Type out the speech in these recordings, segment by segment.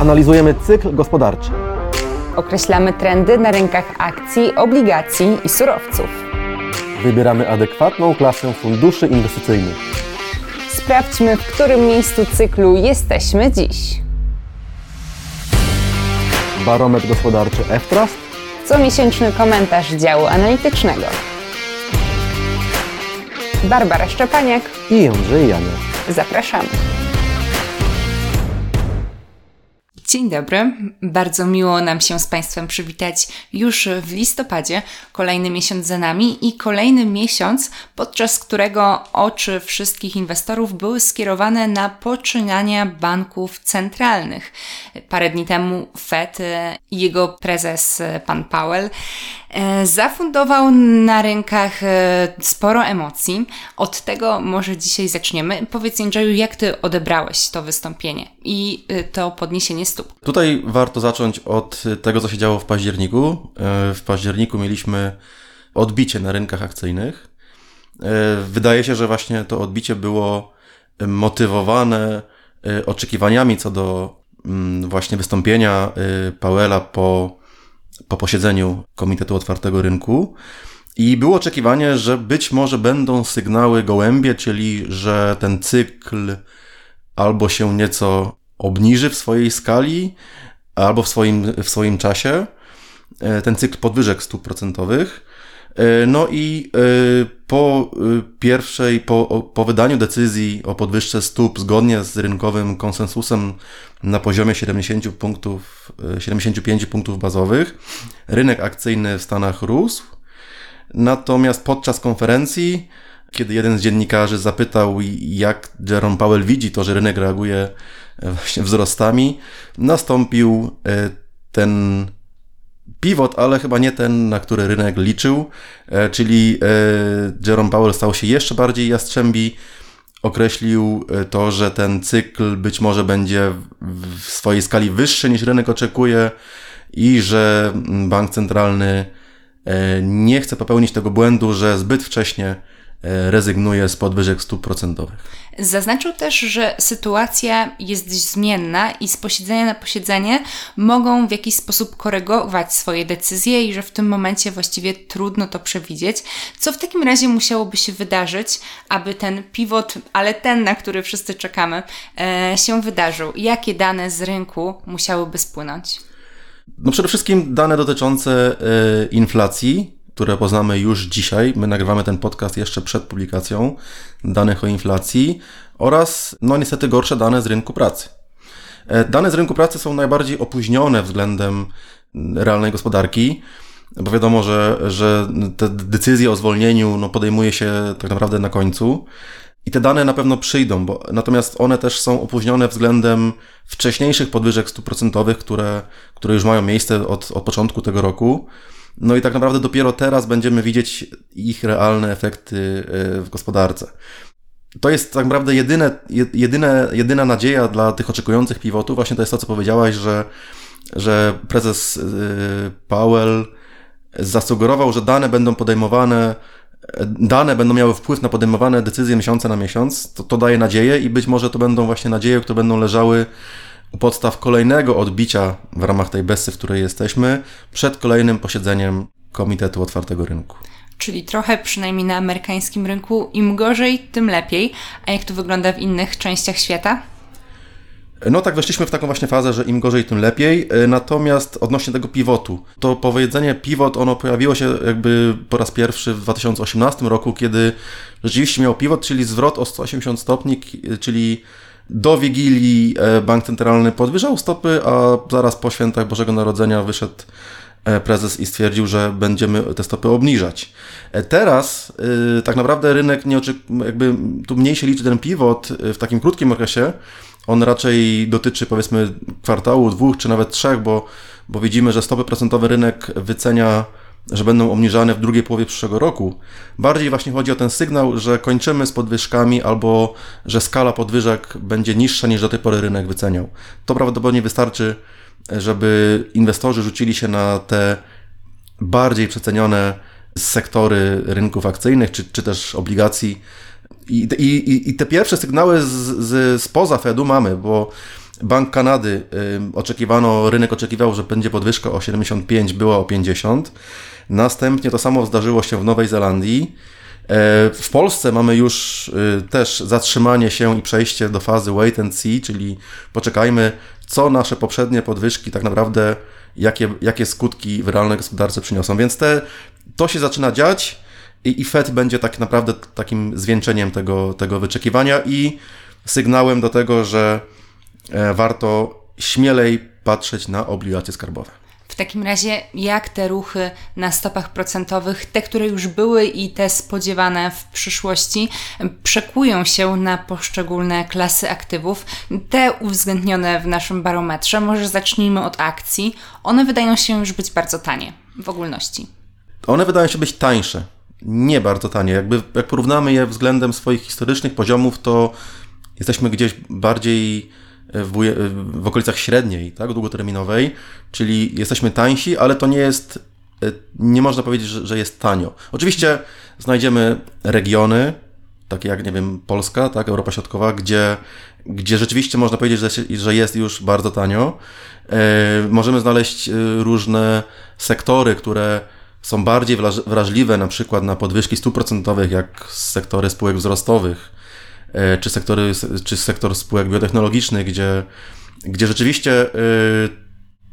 Analizujemy cykl gospodarczy. Określamy trendy na rynkach akcji, obligacji i surowców. Wybieramy adekwatną klasę funduszy inwestycyjnych. Sprawdźmy, w którym miejscu cyklu jesteśmy dziś. Barometr gospodarczy F-Trust. Comiesięczny komentarz działu analitycznego. Barbara Szczepaniak, i Andrzej Janek. zapraszamy. Dzień dobry. Bardzo miło nam się z Państwem przywitać już w listopadzie. Kolejny miesiąc za nami i kolejny miesiąc, podczas którego oczy wszystkich inwestorów były skierowane na poczynania banków centralnych. Parę dni temu Fed i jego prezes pan Powell e, zafundował na rynkach e, sporo emocji. Od tego może dzisiaj zaczniemy. Powiedz Andrzeju, jak Ty odebrałeś to wystąpienie i e, to podniesienie stóp? Tutaj warto zacząć od tego, co się działo w październiku. E, W październiku mieliśmy odbicie na rynkach akcyjnych. E, Wydaje się, że właśnie to odbicie było motywowane e, oczekiwaniami co do mm, właśnie wystąpienia Powella po, po posiedzeniu Komitetu Otwartego Rynku. I było oczekiwanie, że być może będą sygnały gołębie, czyli że ten cykl albo się nieco obniży w swojej skali, albo w swoim, w swoim czasie. E, Ten cykl podwyżek stóp procentowych. E, No i e, po pierwszej, po, po wydaniu decyzji o podwyżce stóp zgodnie z rynkowym konsensusem na poziomie 70 punktów, e, 75 punktów bazowych, rynek akcyjny w Stanach rósł. Natomiast podczas konferencji, kiedy jeden z dziennikarzy zapytał, jak Jerome Powell widzi to, że rynek reaguje e, właśnie wzrostami, nastąpił e, ten pivot, ale chyba nie ten, na który rynek liczył, e, czyli Jerome Powell stał się jeszcze bardziej jastrzębi, określił to, że ten cykl być może będzie w- swojej skali wyższy niż rynek oczekuje i że mm, bank centralny nie chce popełnić tego błędu, że zbyt wcześnie rezygnuje z podwyżek stóp procentowych. Zaznaczył też, że sytuacja jest zmienna i z posiedzenia na posiedzenie mogą w jakiś sposób korygować swoje decyzje i że w tym momencie właściwie trudno to przewidzieć. Co w takim razie musiałoby się wydarzyć, aby ten pivot, ale ten, na który wszyscy czekamy, e, się wydarzył? Jakie dane z rynku musiałyby spłynąć? No przede wszystkim dane dotyczące e, inflacji, które poznamy już dzisiaj. My nagrywamy ten podcast jeszcze przed publikacją danych o inflacji oraz, no niestety, gorsze dane z rynku pracy. E, Dane z rynku pracy są najbardziej opóźnione względem realnej gospodarki, bo wiadomo, że, że te decyzje o zwolnieniu no, podejmuje się tak naprawdę na końcu. I te dane na pewno przyjdą, bo natomiast one też są opóźnione względem wcześniejszych podwyżek stóp procentowych, które, które już mają miejsce od, od początku tego roku. No i tak naprawdę dopiero teraz będziemy widzieć ich realne efekty y, w gospodarce. To jest tak naprawdę jedyne, je- jedyne, jedyna nadzieja dla tych oczekujących pivotów. Właśnie to jest to, co powiedziałaś, że, że prezes y, Powell zasugerował, że dane będą podejmowane, dane będą miały wpływ na podejmowane decyzje miesiące na miesiąc. To, to daje nadzieję i być może to będą właśnie nadzieje, które będą leżały u podstaw kolejnego odbicia w ramach tej bessy, w której jesteśmy, przed kolejnym posiedzeniem Komitetu Otwartego Rynku. Czyli trochę przynajmniej na amerykańskim rynku, im gorzej, tym lepiej. A jak to wygląda w innych częściach świata? No tak, weszliśmy w taką właśnie fazę, że im gorzej, tym lepiej. E, Natomiast odnośnie tego pivotu, to powiedzenie pivot, ono pojawiło się jakby po raz pierwszy w 2018 roku, kiedy rzeczywiście miał pivot, czyli zwrot o 180 stopni, czyli do Wigilii e, bank centralny podwyżał stopy, a zaraz po świętach Bożego Narodzenia wyszedł e, prezes i stwierdził, że będziemy te stopy obniżać. E, Teraz tak naprawdę rynek nie jakby tu mniej się liczy ten pivot w takim krótkim okresie. On raczej dotyczy powiedzmy kwartału, dwóch czy nawet trzech, bo, bo widzimy, że stopy procentowe rynek wycenia, że będą obniżane w drugiej połowie przyszłego roku. Bardziej właśnie chodzi o ten sygnał, że kończymy z podwyżkami albo że skala podwyżek będzie niższa niż do tej pory rynek wyceniał. To prawdopodobnie wystarczy, żeby inwestorzy rzucili się na te bardziej przecenione sektory rynków akcyjnych czy, czy też obligacji. I, i, i te pierwsze sygnały z, z, spoza Fedu mamy, bo Bank Kanady oczekiwano, rynek oczekiwał, że będzie podwyżka o 75, była o 50. Następnie to samo zdarzyło się w Nowej Zelandii. E, W Polsce mamy już y, też zatrzymanie się i przejście do fazy wait and see, czyli poczekajmy, co nasze poprzednie podwyżki tak naprawdę, jakie, jakie skutki w realnej gospodarce przyniosą. Więc te, to się zaczyna dziać i, i Fed będzie tak naprawdę takim zwieńczeniem tego, tego wyczekiwania i sygnałem do tego, że e, warto śmielej patrzeć na obligacje skarbowe. W takim razie, jak te ruchy na stopach procentowych, te, które już były i te spodziewane w przyszłości, przekują się na poszczególne klasy aktywów, te uwzględnione w naszym barometrze? Może zacznijmy od akcji. One wydają się już być bardzo tanie w ogólności. One wydają się być tańsze, nie bardzo tanie. Jakby, jak porównamy je względem swoich historycznych poziomów, to jesteśmy gdzieś bardziej w, w okolicach średniej, tak, długoterminowej, czyli jesteśmy tańsi, ale to nie jest, e, nie można powiedzieć, że, że jest tanio. Oczywiście znajdziemy regiony, takie jak, nie wiem, Polska, tak, Europa Środkowa, gdzie, gdzie rzeczywiście można powiedzieć, że, że jest już bardzo tanio. E, możemy znaleźć e, różne sektory, które są bardziej wraż- wrażliwe na przykład na podwyżki stóp procentowych, jak sektory spółek wzrostowych, czy, sektory, czy sektor spółek biotechnologicznych, gdzie, gdzie rzeczywiście e,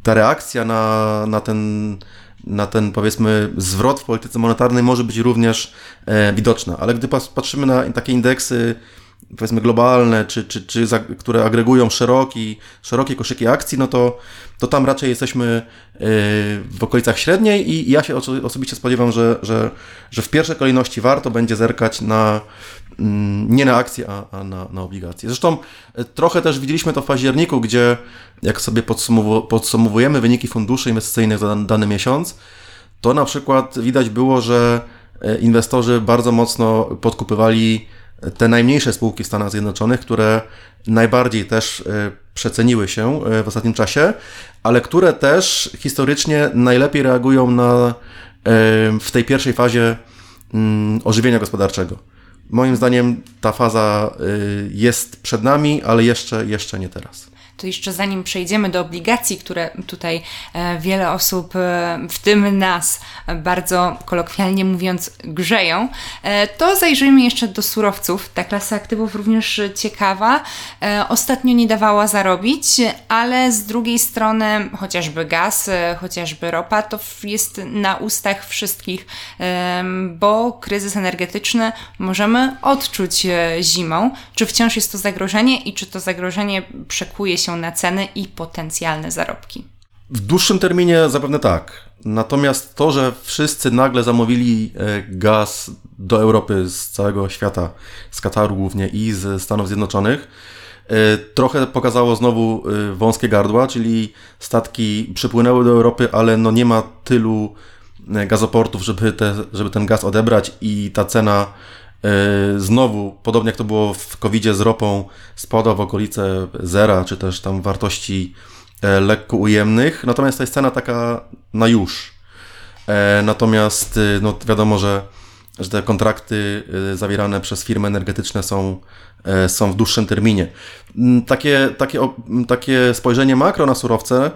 ta reakcja na, na, ten, na ten, powiedzmy, zwrot w polityce monetarnej może być również e, widoczna. Ale gdy patrzymy na takie indeksy, powiedzmy, globalne, czy, czy, czy za, które agregują szeroki, szerokie koszyki akcji, no to, to tam raczej jesteśmy e, w okolicach średniej i ja się oso- osobiście spodziewam, że, że, że w pierwszej kolejności warto będzie zerkać na nie na akcje, a, a na, na obligacje. Zresztą e, trochę też widzieliśmy to w październiku, gdzie jak sobie podsumowu- podsumowujemy wyniki funduszy inwestycyjnych za dan- dany miesiąc, to na przykład widać było, że e, inwestorzy bardzo mocno podkupywali te najmniejsze spółki w Stanach Zjednoczonych, które najbardziej też e, przeceniły się e, w ostatnim czasie, ale które też historycznie najlepiej reagują na, e, w tej pierwszej fazie mm, ożywienia gospodarczego. Moim zdaniem ta faza y, jest przed nami, ale jeszcze, jeszcze nie teraz. To jeszcze zanim przejdziemy do obligacji, które tutaj e, wiele osób, e, w tym nas, e, bardzo kolokwialnie mówiąc, grzeją, to zajrzyjmy jeszcze do surowców. Ta klasa aktywów również ciekawa. Ostatnio nie dawała zarobić, ale z drugiej strony chociażby gaz, chociażby ropa, to jest na ustach wszystkich, bo kryzys energetyczny możemy odczuć zimą. Czy wciąż jest to zagrożenie i czy to zagrożenie przekuje się na ceny i potencjalne zarobki? W dłuższym terminie zapewne tak. Natomiast to, że wszyscy nagle zamówili e, gaz do Europy z całego świata, z Kataru głównie i z Stanów Zjednoczonych, e, trochę pokazało znowu e, wąskie gardła, czyli statki przypłynęły do Europy, ale no nie ma tylu gazoportów, żeby, te, żeby ten gaz odebrać i ta cena znowu, podobnie jak to było w covid z ropą, spada w okolice zera, czy też tam wartości e, lekko ujemnych, natomiast to jest cena taka na już. E, Natomiast no, wiadomo, że, że te kontrakty zawierane przez firmy energetyczne są, e, są w dłuższym terminie. Mm, Takie, takie, o- m, takie spojrzenie makro na surowce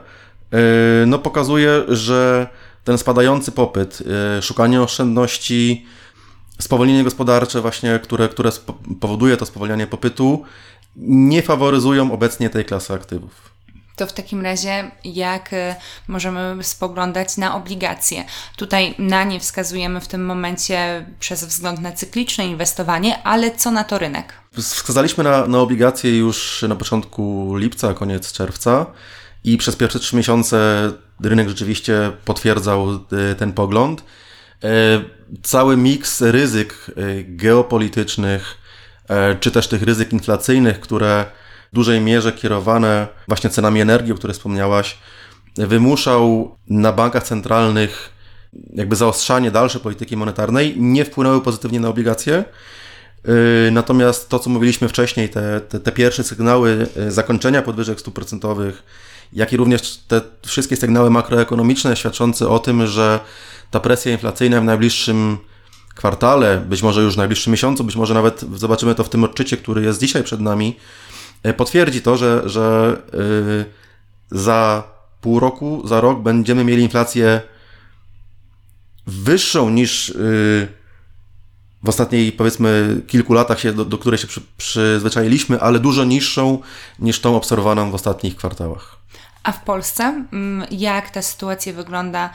e, no, pokazuje, że ten spadający popyt, e, szukanie oszczędności, spowolnienie gospodarcze właśnie, które, które powoduje to spowolnianie popytu, nie faworyzują obecnie tej klasy aktywów. To w takim razie, jak e, możemy spoglądać na obligacje? Tutaj na nie wskazujemy w tym momencie przez wzgląd na cykliczne inwestowanie, ale co na to rynek? Wskazaliśmy na, na obligacje już na początku lipca, koniec czerwca i przez pierwsze trzy miesiące rynek rzeczywiście potwierdzał y, ten pogląd. Cały miks ryzyk y, geopolitycznych, e, czy też tych ryzyk inflacyjnych, które w dużej mierze kierowane właśnie cenami energii, o której wspomniałaś, wymuszał na bankach centralnych jakby zaostrzanie dalsze polityki monetarnej, nie wpłynęły pozytywnie na obligacje. Yy, Natomiast to, co mówiliśmy wcześniej, te, te, te pierwsze sygnały yy, zakończenia podwyżek stóp procentowych, jak i również te wszystkie sygnały makroekonomiczne świadczące o tym, że ta presja inflacyjna w najbliższym kwartale, być może już w najbliższym miesiącu, być może nawet zobaczymy to w tym odczycie, który jest dzisiaj przed nami, e, potwierdzi to, że, że yy, za pół roku, za rok będziemy mieli inflację wyższą niż yy, w ostatniej, powiedzmy, kilku latach, się, do, do której się przy, przyzwyczailiśmy, ale dużo niższą niż tą obserwowaną w ostatnich kwartałach. A w Polsce, mm, jak ta sytuacja wygląda,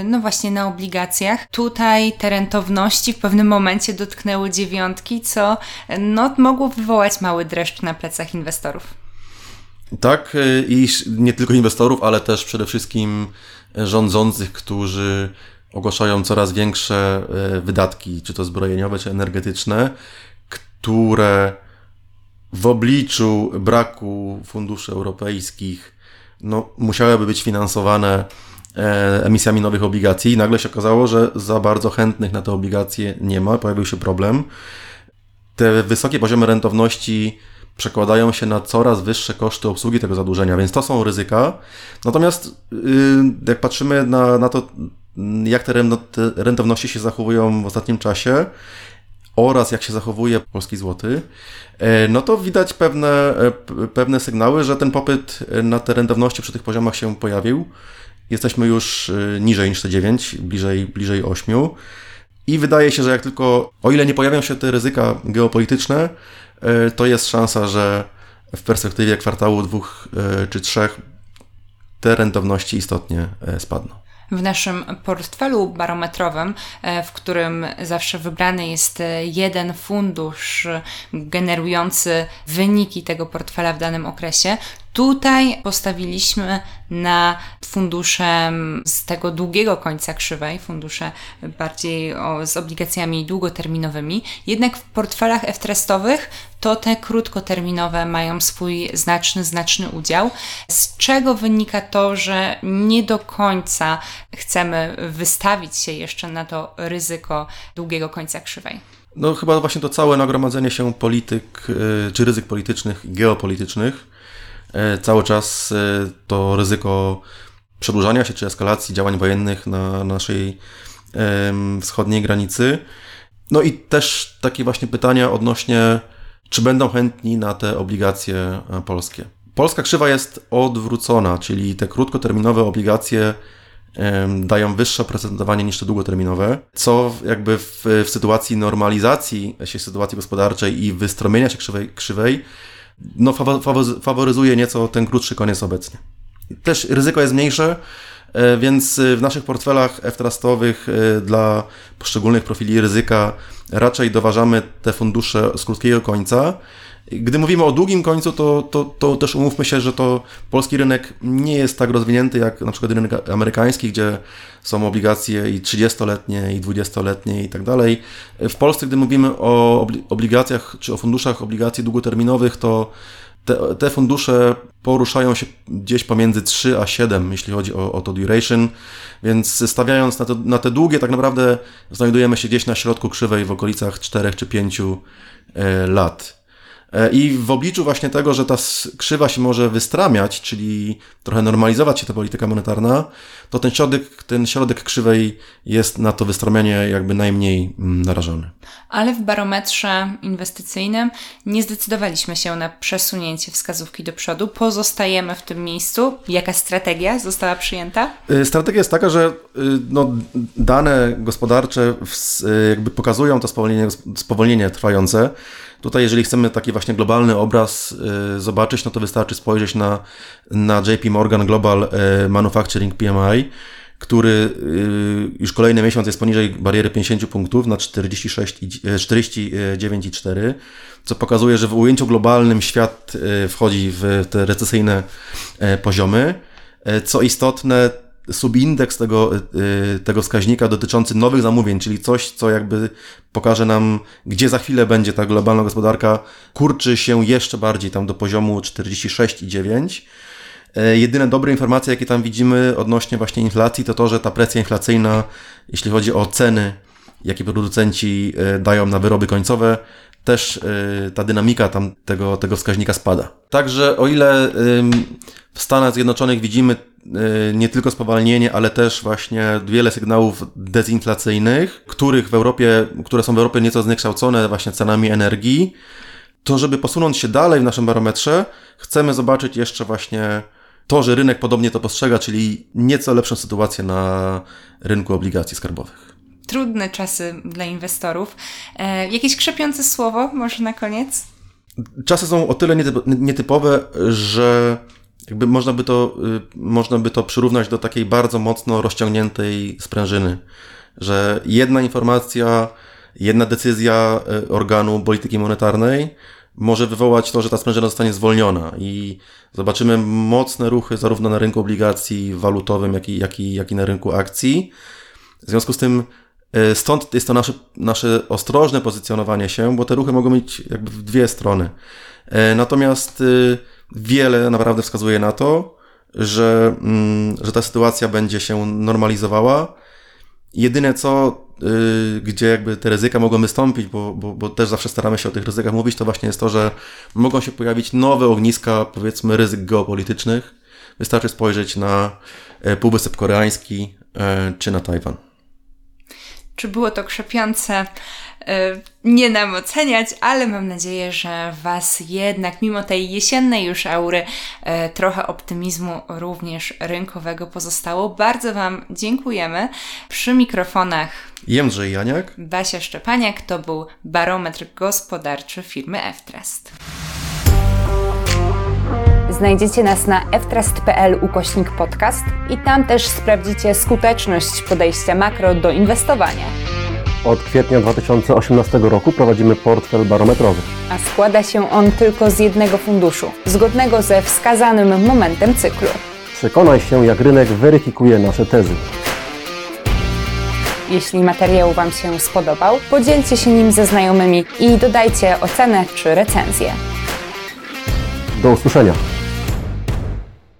y, no właśnie na obligacjach? Tutaj te rentowności w pewnym momencie dotknęły dziewiątki, co no, mogło wywołać mały dreszcz na plecach inwestorów. Tak, y, i nie tylko inwestorów, ale też przede wszystkim rządzących, którzy ogłaszają coraz większe y, wydatki, czy to zbrojeniowe, czy energetyczne, które w obliczu braku funduszy europejskich no, musiałyby być finansowane e, emisjami nowych obligacji. I nagle się okazało, że za bardzo chętnych na te obligacje nie ma, pojawił się problem. Te wysokie poziomy rentowności przekładają się na coraz wyższe koszty obsługi tego zadłużenia, więc to są ryzyka. Natomiast y, jak patrzymy na, na to, jak te rentowności się zachowują w ostatnim czasie oraz jak się zachowuje polski złoty, e, no to widać pewne, e, pewne sygnały, że ten popyt na te rentowności przy tych poziomach się pojawił. Jesteśmy już e, niżej niż te 9, bliżej, bliżej 8. I wydaje się, że jak tylko, o ile nie pojawią się te ryzyka geopolityczne, to jest szansa, że w perspektywie kwartału dwóch czy trzech te rentowności istotnie spadną. W naszym portfelu barometrowym, e, w którym zawsze wybrany jest e, jeden fundusz generujący wyniki tego portfela w danym okresie, Tutaj postawiliśmy na fundusze z tego długiego końca krzywej, fundusze bardziej o, z obligacjami długoterminowymi. Jednak w portfelach F-trestowych to te krótkoterminowe mają swój znaczny, znaczny udział, z czego wynika to, że nie do końca chcemy wystawić się jeszcze na to ryzyko długiego końca krzywej. No chyba właśnie to całe nagromadzenie się polityk, y, czy ryzyk politycznych geopolitycznych, cały czas e, to ryzyko przedłużania się czy eskalacji działań wojennych na naszej wschodniej granicy. No i też takie właśnie pytania odnośnie, czy będą chętni na te obligacje e, polskie. Polska krzywa jest odwrócona, czyli te krótkoterminowe obligacje dają wyższe oprocentowanie niż te długoterminowe, co jakby w, w sytuacji normalizacji się sytuacji gospodarczej i wystromienia się krzywej, krzywej no, faworyzuje nieco ten krótszy koniec obecnie. Też ryzyko jest mniejsze, e, więc w naszych portfelach F-trustowych e, dla poszczególnych profili ryzyka raczej doważamy te fundusze z krótkiego końca, gdy mówimy o długim końcu, to, to, to też umówmy się, że to polski rynek nie jest tak rozwinięty jak na przykład rynek amerykański, gdzie są obligacje i 30-letnie, i 20-letnie i tak dalej. W Polsce, gdy mówimy o obligacjach czy o funduszach obligacji długoterminowych, to te, te fundusze poruszają się gdzieś pomiędzy 3 a 7, jeśli chodzi o, o to duration, więc stawiając na, to, na te długie, tak naprawdę znajdujemy się gdzieś na środku krzywej w okolicach 4 czy 5 e, lat. E, I w obliczu właśnie tego, że ta krzywa się może wystramiać, czyli trochę normalizować się ta polityka monetarna, to ten środek, ten środek krzywej jest na to wystramianie jakby najmniej mm, narażony. Ale w barometrze inwestycyjnym nie zdecydowaliśmy się na przesunięcie wskazówki do przodu. Pozostajemy w tym miejscu. Jaka strategia została przyjęta? E, strategia jest taka, że e, no, dane gospodarcze jakby pokazują to spowolnienie, spowolnienie trwające. Tutaj, jeżeli chcemy taki właśnie globalny obraz y, zobaczyć, no to wystarczy spojrzeć na, na JP Morgan Global y, Manufacturing PMI, który y, już kolejny miesiąc jest poniżej bariery 50 punktów na 46 49,4, co pokazuje, że w ujęciu globalnym świat wchodzi w te recesyjne poziomy. Co istotne, subindeks tego, y, tego wskaźnika dotyczący nowych zamówień, czyli coś, co jakby pokaże nam, gdzie za chwilę będzie ta globalna gospodarka, kurczy się jeszcze bardziej tam do poziomu 46,9. E, jedyne dobre informacje, jakie tam widzimy odnośnie właśnie inflacji, to to, że ta presja inflacyjna, jeśli chodzi o ceny, jakie producenci e, dają na wyroby końcowe, też e, ta dynamika tam tego, tego wskaźnika spada. Także o ile w Stanach Zjednoczonych widzimy Y, nie tylko spowalnienie, ale też właśnie wiele sygnałów dezinflacyjnych, których w Europie, które są w Europie nieco zniekształcone właśnie cenami energii, to żeby posunąć się dalej w naszym barometrze, chcemy zobaczyć jeszcze właśnie to, że rynek podobnie to postrzega, czyli nieco lepszą sytuację na rynku obligacji skarbowych. Trudne czasy dla inwestorów. E, jakieś krzepiące słowo może na koniec? Czasy są o tyle nietyp- nietypowe, że jakby można by, to, y, można by to przyrównać do takiej bardzo mocno rozciągniętej sprężyny, że jedna informacja, jedna decyzja y, organu polityki monetarnej może wywołać to, że ta sprężyna zostanie zwolniona i zobaczymy mocne ruchy zarówno na rynku obligacji walutowym, jak i, jak i, jak i na rynku akcji. W związku z tym y, stąd jest to nasze, nasze ostrożne pozycjonowanie się, bo te ruchy mogą mieć jakby w dwie strony. Natomiast wiele naprawdę wskazuje na to, że, mm, że ta sytuacja będzie się normalizowała. Jedyne co, y, gdzie jakby te ryzyka mogą wystąpić, bo, bo, bo też zawsze staramy się o tych ryzykach mówić, to właśnie jest to, że mogą się pojawić nowe ogniska, powiedzmy, ryzyk geopolitycznych. Wystarczy spojrzeć na e, Półwysep Koreański e, czy na Tajwan. Czy było to krzepiące? E, Nie nam oceniać, ale mam nadzieję, że Was jednak, mimo tej jesiennej już aury, e, trochę optymizmu również rynkowego pozostało. Bardzo Wam dziękujemy. Przy mikrofonach Jędrzej Janiak. Basia Szczepaniak to był barometr gospodarczy firmy F-Trust. Znajdziecie nas na ftrust.pl ukośnik podcast i tam też sprawdzicie skuteczność podejścia makro do inwestowania. Od kwietnia 2018 roku prowadzimy portfel barometrowy. A składa się on tylko z jednego funduszu, zgodnego ze wskazanym momentem cyklu. Przekonaj się, jak rynek weryfikuje nasze tezy. Jeśli materiał Wam się spodobał, podzielcie się nim ze znajomymi i dodajcie ocenę czy recenzję. Do usłyszenia.